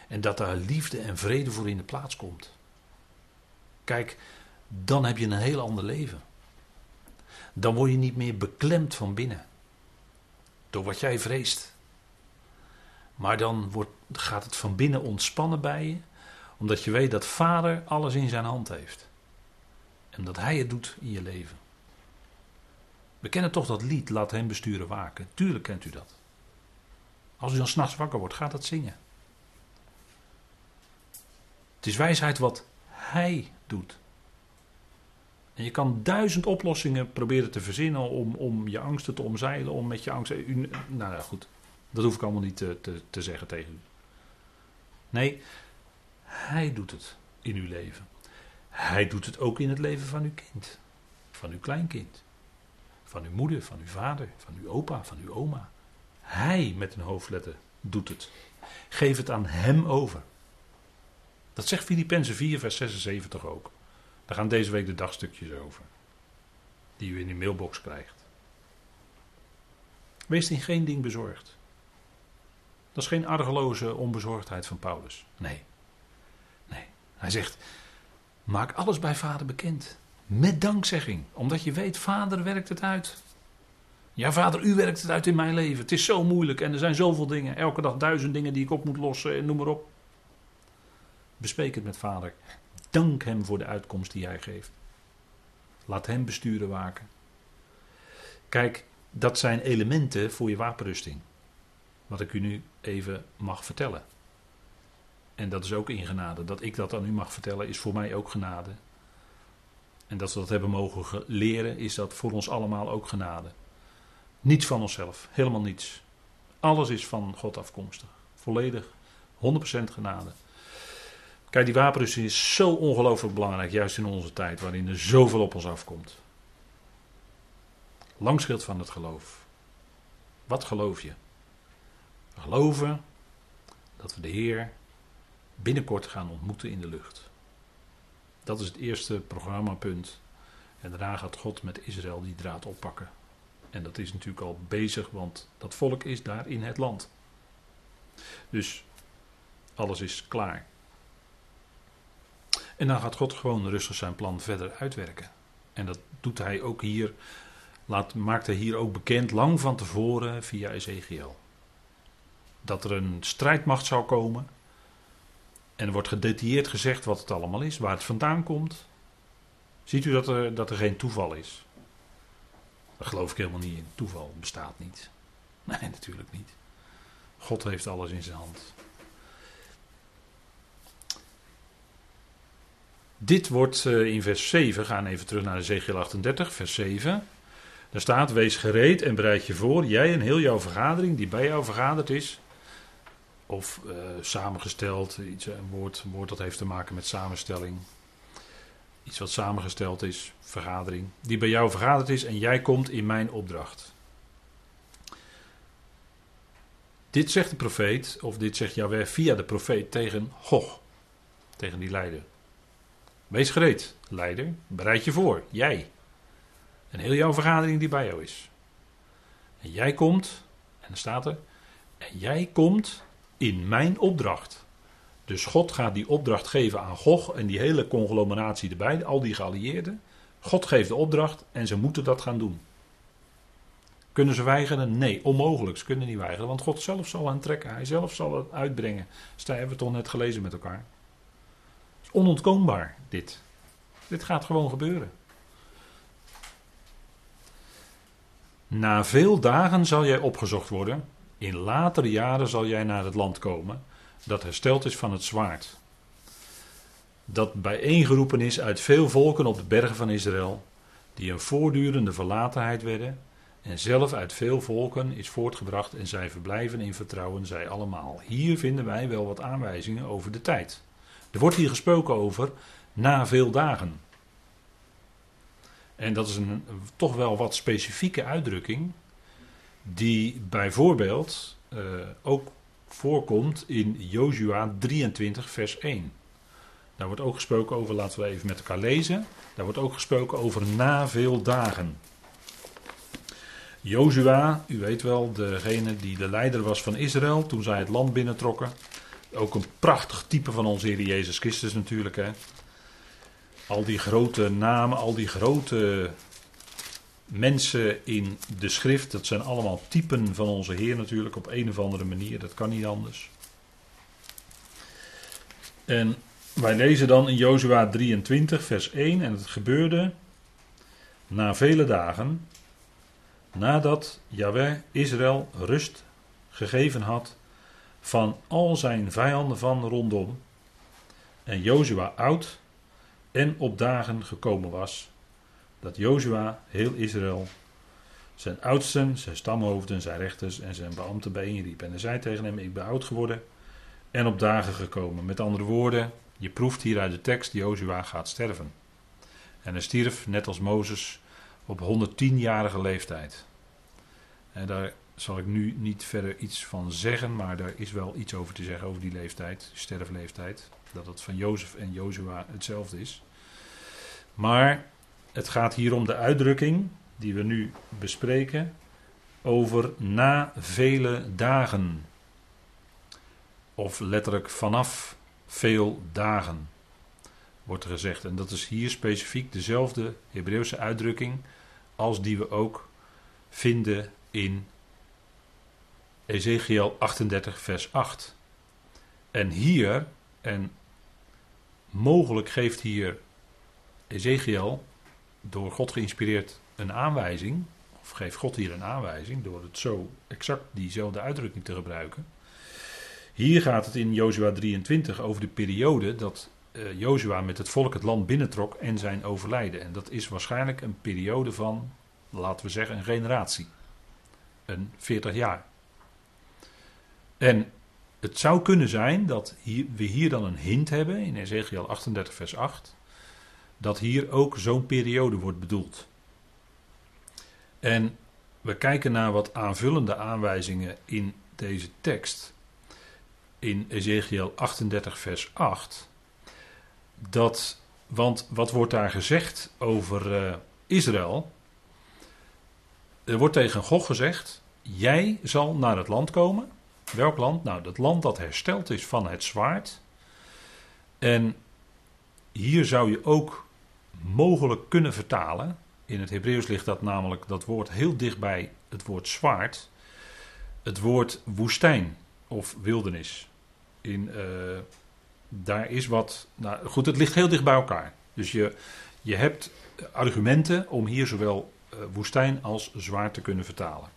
En dat daar liefde en vrede voor in de plaats komt. Kijk, dan heb je een heel ander leven. Dan word je niet meer beklemd van binnen. Door wat jij vreest. Maar dan wordt, gaat het van binnen ontspannen bij je. Omdat je weet dat Vader alles in zijn hand heeft. En dat Hij het doet in je leven. We kennen toch dat lied, laat hem besturen waken. Tuurlijk kent u dat. Als u dan s'nachts wakker wordt, gaat dat zingen. Het is wijsheid wat hij doet. En je kan duizend oplossingen proberen te verzinnen om, om je angsten te omzeilen, om met je angsten. Nou ja, goed. Dat hoef ik allemaal niet te, te, te zeggen tegen u. Nee, hij doet het in uw leven. Hij doet het ook in het leven van uw kind, van uw kleinkind. Van uw moeder, van uw vader, van uw opa, van uw oma. Hij met een hoofdletter doet het. Geef het aan hem over. Dat zegt Filippenzen 4, vers 76 ook. Daar gaan deze week de dagstukjes over. Die u in uw mailbox krijgt. Wees in geen ding bezorgd. Dat is geen argeloze onbezorgdheid van Paulus. Nee. Nee. Hij zegt: Maak alles bij vader bekend. Met dankzegging. Omdat je weet, vader werkt het uit. Ja, vader, u werkt het uit in mijn leven. Het is zo moeilijk en er zijn zoveel dingen. Elke dag duizend dingen die ik op moet lossen en noem maar op. Bespreek het met vader. Dank hem voor de uitkomst die hij geeft. Laat hem besturen waken. Kijk, dat zijn elementen voor je wapenrusting. Wat ik u nu even mag vertellen. En dat is ook in genade. Dat ik dat aan u mag vertellen is voor mij ook genade. En dat we dat hebben mogen leren, is dat voor ons allemaal ook genade. Niets van onszelf, helemaal niets. Alles is van God afkomstig. Volledig, 100% genade. Kijk, die wapenrusting is zo ongelooflijk belangrijk, juist in onze tijd, waarin er zoveel op ons afkomt. Langschild van het geloof. Wat geloof je? We geloven dat we de Heer binnenkort gaan ontmoeten in de lucht. Dat is het eerste programmapunt. En daarna gaat God met Israël die draad oppakken. En dat is natuurlijk al bezig, want dat volk is daar in het land. Dus alles is klaar. En dan gaat God gewoon rustig zijn plan verder uitwerken. En dat doet hij ook hier, laat, maakt hij hier ook bekend, lang van tevoren via Ezekiel. Dat er een strijdmacht zou komen. En er wordt gedetailleerd gezegd wat het allemaal is, waar het vandaan komt. Ziet u dat er, dat er geen toeval is? Daar geloof ik helemaal niet in. Toeval bestaat niet. (laughs) Nee, natuurlijk niet. God heeft alles in zijn hand. Dit wordt eh, in vers 7, gaan even terug naar Ezekiel 38, vers 7. Daar staat: Wees gereed en bereid je voor, jij en heel jouw vergadering die bij jou vergaderd is. Of uh, samengesteld, iets, een, woord, woord dat heeft te maken met samenstelling. Iets wat samengesteld is, vergadering. Die bij jou vergaderd is en jij komt in mijn opdracht. Dit zegt de profeet, of dit zegt Jaweh via de profeet tegen Gog. Tegen die leider. Wees gereed, leider. Bereid je voor, jij. En heel jouw vergadering die bij jou is. En jij komt, en dan staat er, en jij komt in mijn opdracht. Dus God gaat die opdracht geven aan Gog en die hele conglomeratie erbij, al die geallieerden. God geeft de opdracht en ze moeten dat gaan doen. Kunnen ze weigeren? Nee, onmogelijk. Ze kunnen niet weigeren, want God zelf zal hen trekken. Hij zelf zal het uitbrengen. Dus hebben we toch net gelezen met elkaar. Het is onontkoombaar, dit. Dit gaat gewoon gebeuren. Na veel dagen zal jij opgezocht worden. In latere jaren zal jij naar het land komen dat hersteld is van het zwaard. Dat bijeengeroepen is uit veel volken op de bergen van Israël, die een voortdurende verlatenheid werden, en zelf uit veel volken is voortgebracht en zij verblijven in vertrouwen, zij allemaal. Hier vinden wij wel wat aanwijzingen over de tijd. Er wordt hier gesproken over na veel dagen. En dat is een, toch wel wat specifieke uitdrukking, die bijvoorbeeld uh, ook voorkomt in Jozua 23, vers 1. Daar wordt ook gesproken over, laten we even met elkaar lezen. Daar wordt ook gesproken over na veel dagen. Jozua, u weet wel, degene die de leider was van Israël toen zij het land binnentrokken. Ook een prachtig type van onze Heer Jezus Christus natuurlijk. Hè. Al die grote namen, al die grote mensen in de schrift, dat zijn allemaal typen van onze Heer natuurlijk op een of andere manier. Dat kan niet anders. En wij lezen dan in Jozua 23, vers 1. En het gebeurde na vele dagen, nadat Yahweh Israël rust gegeven had van al zijn vijanden van rondom. En Jozua oud en op dagen gekomen was, dat Jozua heel Israël zijn oudsten, zijn stamhoofden, zijn rechters en zijn beambten bijeenriep. En hij zei tegen hem, ik ben oud geworden en op dagen gekomen. Met andere woorden, je proeft hier uit de tekst, Jozua gaat sterven. En hij stierf, net als Mozes, op 110-jarige leeftijd. En daar zal ik nu niet verder iets van zeggen, maar daar is wel iets over te zeggen over die leeftijd, sterfleeftijd. Dat het van Jozef en Jozua hetzelfde is. Maar het gaat hier om de uitdrukking die we nu bespreken over na vele dagen. Of letterlijk vanaf veel dagen, wordt er gezegd. En dat is hier specifiek dezelfde Hebreeuwse uitdrukking als die we ook vinden in Ezekiel 38, vers 8. En hier, en mogelijk geeft hier Ezekiel door God geïnspireerd een aanwijzing, of geeft God hier een aanwijzing door het zo exact diezelfde uitdrukking te gebruiken. Hier gaat het in Jozua 23 over de periode dat uh, Jozua met het volk het land binnentrok en zijn overlijden. En dat is waarschijnlijk een periode van, laten we zeggen, een generatie. Een 40 jaar. En het zou kunnen zijn dat we hier dan een hint hebben in Ezekiel 38, vers 8. Dat hier ook zo'n periode wordt bedoeld. En we kijken naar wat aanvullende aanwijzingen in deze tekst in Ezekiel 38, vers 8. Dat, want wat wordt daar gezegd over uh, Israël? Er wordt tegen God gezegd: Jij zal naar het land komen. Welk land? Nou, dat land dat hersteld is van het zwaard. En hier zou je ook mogelijk kunnen vertalen. In het Hebreeuws ligt dat namelijk dat woord heel dichtbij het woord zwaard. Het woord woestijn of wildernis in, uh, daar is wat. Nou, goed, het ligt heel dicht bij elkaar. Dus je, je hebt argumenten om hier zowel uh, woestijn als zwaar te kunnen vertalen.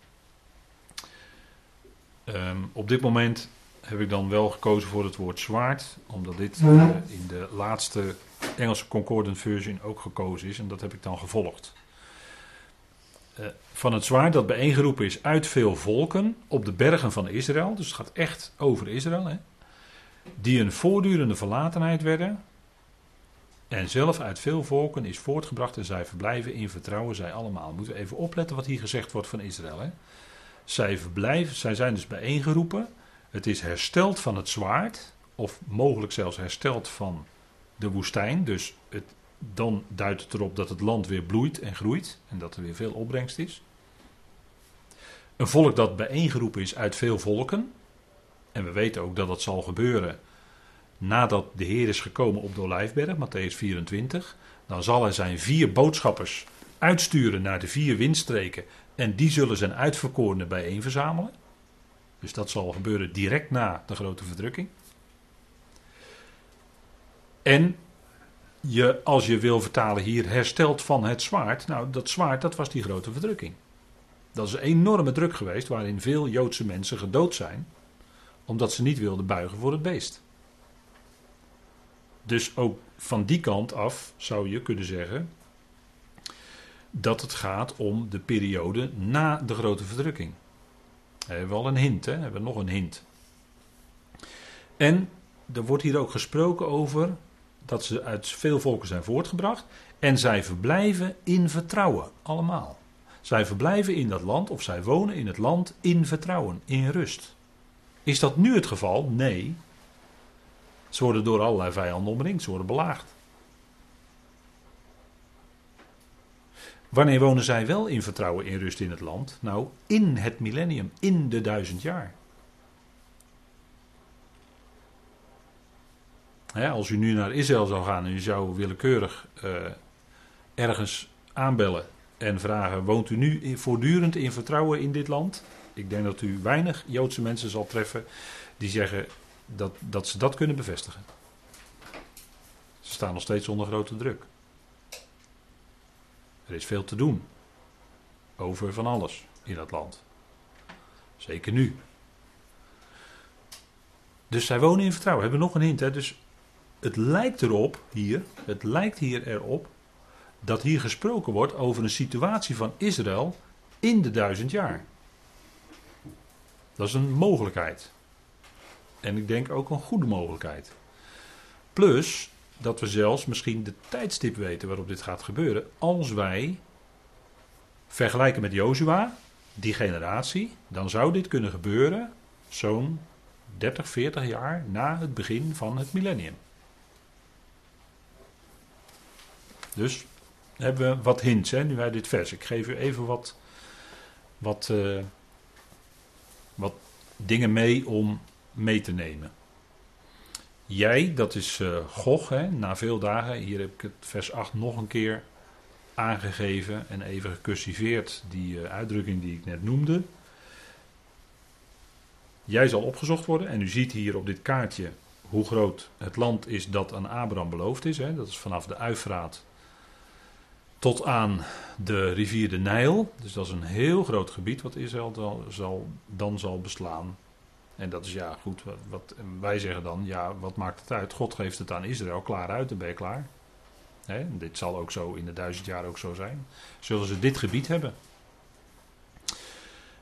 Um, op dit moment heb ik dan wel gekozen voor het woord zwaard, omdat dit uh, in de laatste Engelse Concordant version ook gekozen is en dat heb ik dan gevolgd. Uh, van het zwaard dat bijeengeroepen is uit veel volken op de bergen van Israël, dus het gaat echt over Israël. Hè? die een voortdurende verlatenheid werden. En zelf uit veel volken is voortgebracht en zij verblijven in vertrouwen, zij allemaal. Moeten we even opletten wat hier gezegd wordt van Israël. Hè? Zij, verblijven, zij zijn dus bijeengeroepen. Het is hersteld van het zwaard, of mogelijk zelfs hersteld van de woestijn. Dus het, dan duidt het erop dat het land weer bloeit en groeit en dat er weer veel opbrengst is. Een volk dat bijeengeroepen is uit veel volken, en we weten ook dat dat zal gebeuren nadat de Heer is gekomen op de Olijfberg, Matthäus 24. Dan zal hij zijn vier boodschappers uitsturen naar de vier windstreken en die zullen zijn uitverkorenen bijeen verzamelen. Dus dat zal gebeuren direct na de grote verdrukking. En je, als je wil vertalen hier, herstelt van het zwaard. Nou, dat zwaard, dat was die grote verdrukking. Dat is een enorme druk geweest waarin veel Joodse mensen gedood zijn omdat ze niet wilden buigen voor het beest. Dus ook van die kant af zou je kunnen zeggen dat het gaat om de periode na de grote verdrukking. We hebben wel een hint, hè? We hebben nog een hint. En er wordt hier ook gesproken over dat ze uit veel volken zijn voortgebracht. En zij verblijven in vertrouwen, allemaal. Zij verblijven in dat land of zij wonen in het land in vertrouwen, in rust. Is dat nu het geval? Nee. Ze worden door allerlei vijanden omringd, ze worden belaagd. Wanneer wonen zij wel in vertrouwen in rust in het land? Nou, in het millennium, in de duizend jaar. Als u nu naar Israël zou gaan en u zou willekeurig uh, ergens aanbellen en vragen: woont u nu voortdurend in vertrouwen in dit land? Ik denk dat u weinig Joodse mensen zal treffen die zeggen dat, dat ze dat kunnen bevestigen. Ze staan nog steeds onder grote druk. Er is veel te doen over van alles in dat land. Zeker nu. Dus zij wonen in vertrouwen. We hebben nog een hint. Hè? Dus het lijkt erop hier, het lijkt hier erop dat hier gesproken wordt over een situatie van Israël in de duizend jaar. Dat is een mogelijkheid. En ik denk ook een goede mogelijkheid. Plus dat we zelfs misschien de tijdstip weten waarop dit gaat gebeuren. Als wij vergelijken met Jozua, die generatie, dan zou dit kunnen gebeuren zo'n 30, 40 jaar na het begin van het millennium. Dus hebben we wat hints hè, nu bij dit vers. Ik geef u even wat, wat, uh, wat dingen mee om mee te nemen. Jij, dat is uh, Gog, hè, na veel dagen. Hier heb ik het vers 8 nog een keer aangegeven en even gecursiveerd, die uh, uitdrukking die ik net noemde. Jij zal opgezocht worden en u ziet hier op dit kaartje hoe groot het land is dat aan Abraham beloofd is. Hè. Dat is vanaf de Uifraat tot aan de rivier de Nijl. Dus dat is een heel groot gebied wat Israël dan zal, dan zal beslaan. En dat is ja goed, wat, wij zeggen dan, ja, wat maakt het uit? God geeft het aan Israël klaar uit, dan ben je klaar. dit zal ook zo in de duizend jaar ook zo zijn. Zullen ze dit gebied hebben?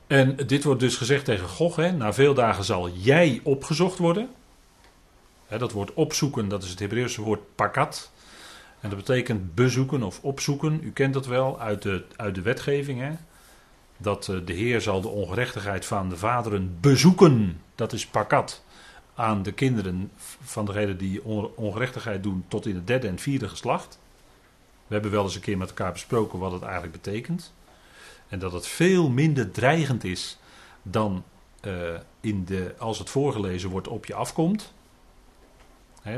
En dit wordt dus gezegd tegen Gog, na veel dagen zal jij opgezocht worden. dat woord opzoeken, dat is het Hebreeuwse woord pakat. En dat betekent bezoeken of opzoeken. U kent dat wel uit de, uit de wetgeving. Hè? Dat eh, de Heer zal de ongerechtigheid van de vaderen bezoeken. Dat is pakat. Aan de kinderen van degenen die ongerechtigheid doen tot in het derde en vierde geslacht. We hebben wel eens een keer met elkaar besproken wat het eigenlijk betekent. En dat het veel minder dreigend is dan uh, in de, als het voorgelezen wordt op je afkomt.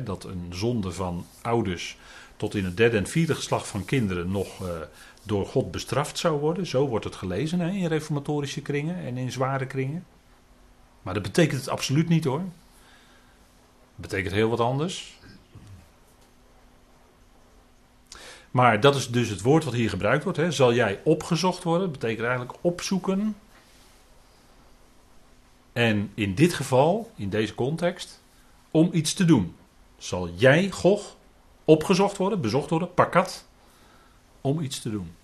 dat een zonde van ouders tot in het derde en vierde geslacht van kinderen nog uh, door God bestraft zou worden. Zo wordt het gelezen in reformatorische kringen en in zware kringen. Maar dat betekent het absoluut niet hoor. Dat betekent heel wat anders. Maar dat is dus het woord wat hier gebruikt wordt. Hè. Zal jij opgezocht worden? Dat betekent eigenlijk opzoeken. En in dit geval, in deze context, om iets te doen. Zal jij, Gog, opgezocht worden, bezocht worden, pakat, om iets te doen.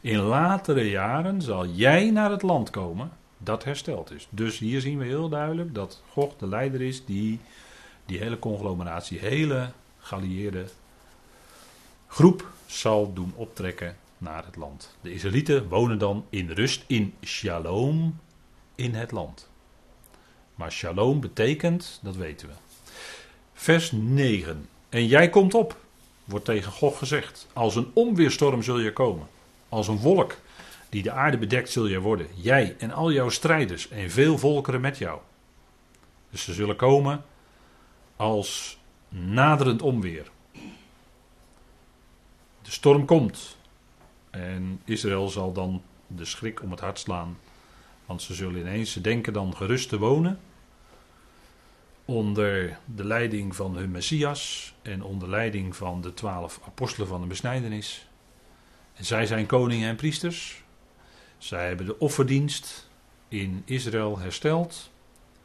In latere jaren zal jij naar het land komen dat hersteld is. Dus hier zien we heel duidelijk dat God de leider is die die hele conglomeratie, hele geallieerde groep zal doen optrekken naar het land. De Israëlieten wonen dan in rust, in shalom, in het land. Maar shalom betekent, dat weten we. Vers 9. En jij komt op, wordt tegen God gezegd. Als een onweerstorm zul je komen. Als een wolk die de aarde bedekt zul je worden. Jij en al jouw strijders en veel volkeren met jou. Dus ze zullen komen als naderend onweer. De storm komt. En Israël zal dan de schrik om het hart slaan. Want ze zullen ineens, denken dan gerust te wonen onder de leiding van hun Messias en onder leiding van de twaalf apostelen van de besnijdenis. En zij zijn koningen en priesters. Zij hebben de offerdienst in Israël hersteld.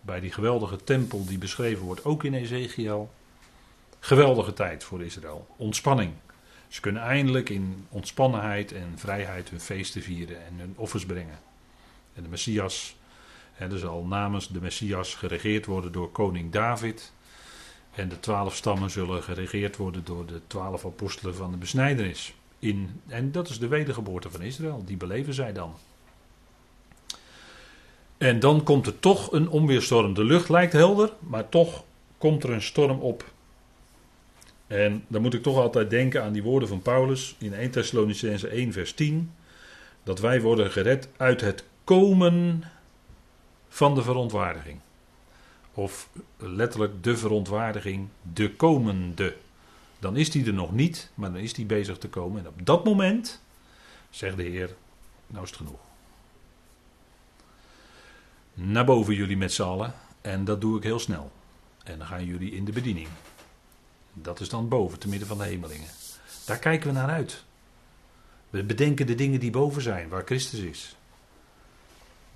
Bij die geweldige tempel die beschreven wordt ook in Ezekiel. Geweldige tijd voor Israël. Ontspanning. Ze kunnen eindelijk in ontspannenheid en vrijheid hun feesten vieren en hun offers brengen. En de Messias er zal namens de Messias geregeerd worden door koning David. En de twaalf stammen zullen geregeerd worden door de twaalf apostelen van de besnijdenis. In, en dat is de wedergeboorte van Israël, die beleven zij dan. En dan komt er toch een onweerstorm. De lucht lijkt helder, maar toch komt er een storm op. En dan moet ik toch altijd denken aan die woorden van Paulus in 1 Thessalonicense 1 vers 10. Dat wij worden gered uit het komen van de verontwaardiging. Of letterlijk de verontwaardiging, de komende. Dan is die er nog niet, maar dan is die bezig te komen. En op dat moment zegt de Heer, nou is het genoeg. Naar boven jullie met z'n allen. En dat doe ik heel snel. En dan gaan jullie in de bediening. Dat is dan boven, te midden van de hemelingen. Daar kijken we naar uit. We bedenken de dingen die boven zijn, waar Christus is.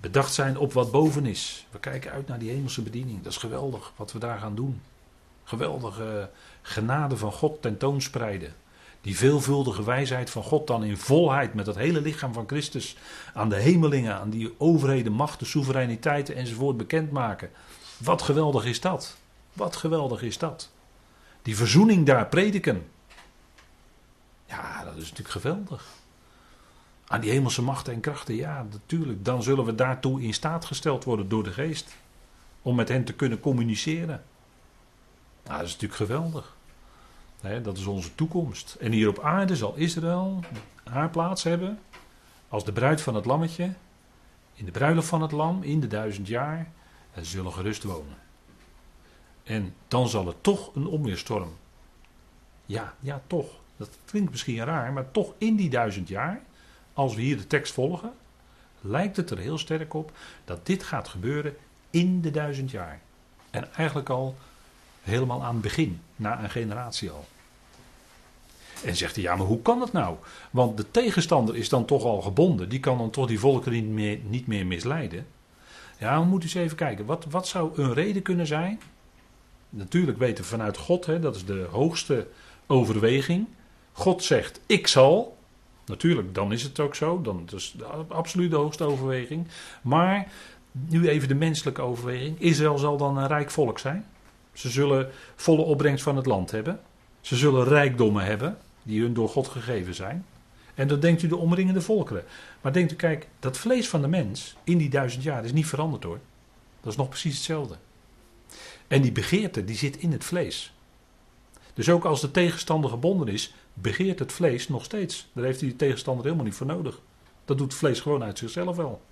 Bedacht zijn op wat boven is. We kijken uit naar die hemelse bediening. Dat is geweldig wat we daar gaan doen. Geweldige genade van God tentoonspreiden. Die veelvuldige wijsheid van God dan in volheid met het hele lichaam van Christus aan de hemelingen, aan die overheden, machten, soevereiniteiten enzovoort bekendmaken. Wat geweldig is dat? Wat geweldig is dat? Die verzoening daar prediken. Ja, dat is natuurlijk geweldig. Aan die hemelse machten en krachten, ja, natuurlijk. Dan zullen we daartoe in staat gesteld worden door de geest. Om met hen te kunnen communiceren. Nou, dat is natuurlijk geweldig. dat is onze toekomst. En hier op aarde zal Israël haar plaats hebben. Als de bruid van het lammetje. In de bruiloft van het lam, in de duizend jaar. En ze zullen gerust wonen. En dan zal het toch een onweerstorm. Ja, ja, toch. Dat klinkt misschien raar, maar toch in die duizend jaar, als we hier de tekst volgen, lijkt het er heel sterk op dat dit gaat gebeuren in de duizend jaar. En eigenlijk al helemaal aan het begin, na een generatie al. En zegt hij, ja, maar hoe kan dat nou? Want de tegenstander is dan toch al gebonden. Die kan dan toch die volkeren niet meer, niet meer misleiden. Ja, we moeten eens even kijken. Wat, wat zou een reden kunnen zijn natuurlijk weten we vanuit God, hè, dat is de hoogste overweging. God zegt, ik zal. Natuurlijk, dan is het ook zo. Dan is het absoluut de hoogste overweging. Maar nu even de menselijke overweging. Israël zal dan een rijk volk zijn. Ze zullen volle opbrengst van het land hebben. Ze zullen rijkdommen hebben die hun door God gegeven zijn. En dan denkt u de omringende volkeren. Maar denkt u, kijk, dat vlees van de mens in die duizend jaar is niet veranderd hoor. Dat is nog precies hetzelfde. En die begeerte die zit in het vlees. Dus ook als de tegenstander gebonden is, begeert het vlees nog steeds. Daar heeft die tegenstander helemaal niet voor nodig. Dat doet het vlees gewoon uit zichzelf wel.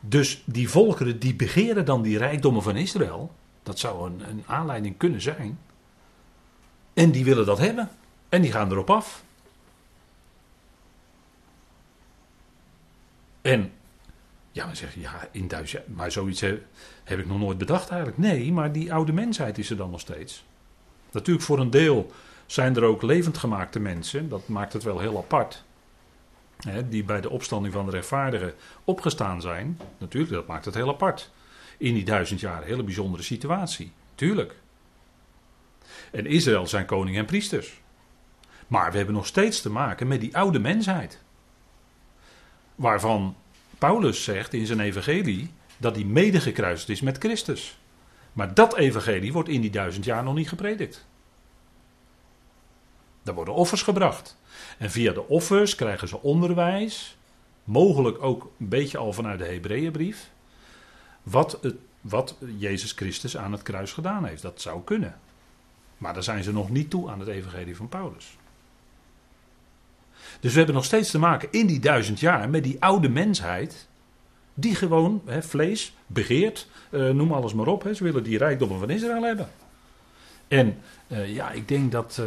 Dus die volkeren die begeren dan die rijkdommen van Israël, dat zou een, een aanleiding kunnen zijn. En die willen dat hebben. En die gaan erop af. En ja, zeg ja, in duizend, maar zoiets heb, ik nog nooit bedacht eigenlijk. Nee, maar die oude mensheid is er dan nog steeds. Natuurlijk, voor een deel zijn er ook levend gemaakte mensen, dat maakt het wel heel apart. Hè, die bij de opstanding van de rechtvaardigen opgestaan zijn. Natuurlijk, dat maakt het heel apart. In die duizend jaar, hele bijzondere situatie. Tuurlijk. En Israël zijn koning en priesters. Maar we hebben nog steeds te maken met die oude mensheid. Waarvan Paulus zegt in zijn evangelie dat hij mede gekruist is met Christus. Maar dat evangelie wordt in die duizend jaar nog niet gepredikt. Daar worden offers gebracht. En via de offers krijgen ze onderwijs, mogelijk ook een beetje al vanuit de Hebreeënbrief, wat, het, wat Jezus Christus aan het kruis gedaan heeft. Dat zou kunnen. Maar daar zijn ze nog niet toe aan het evangelie van Paulus. Dus we hebben nog steeds te maken in die duizend jaar met die oude mensheid. Die gewoon vlees begeert, uh, noem alles maar op. Ze willen die rijkdommen van Israël hebben. En uh, ja, ik denk dat, uh,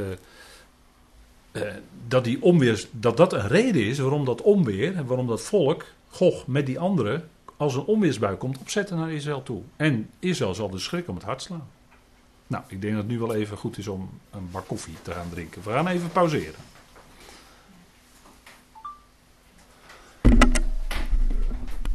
dat, die onweer, dat dat een reden is waarom dat onweer, waarom dat volk, Gog met die anderen, als een onweersbui komt opzetten naar Israël toe. En Israël zal de schrik om het hart slaan. Nou, ik denk dat het nu wel even goed is om een bak koffie te gaan drinken. We gaan even pauzeren.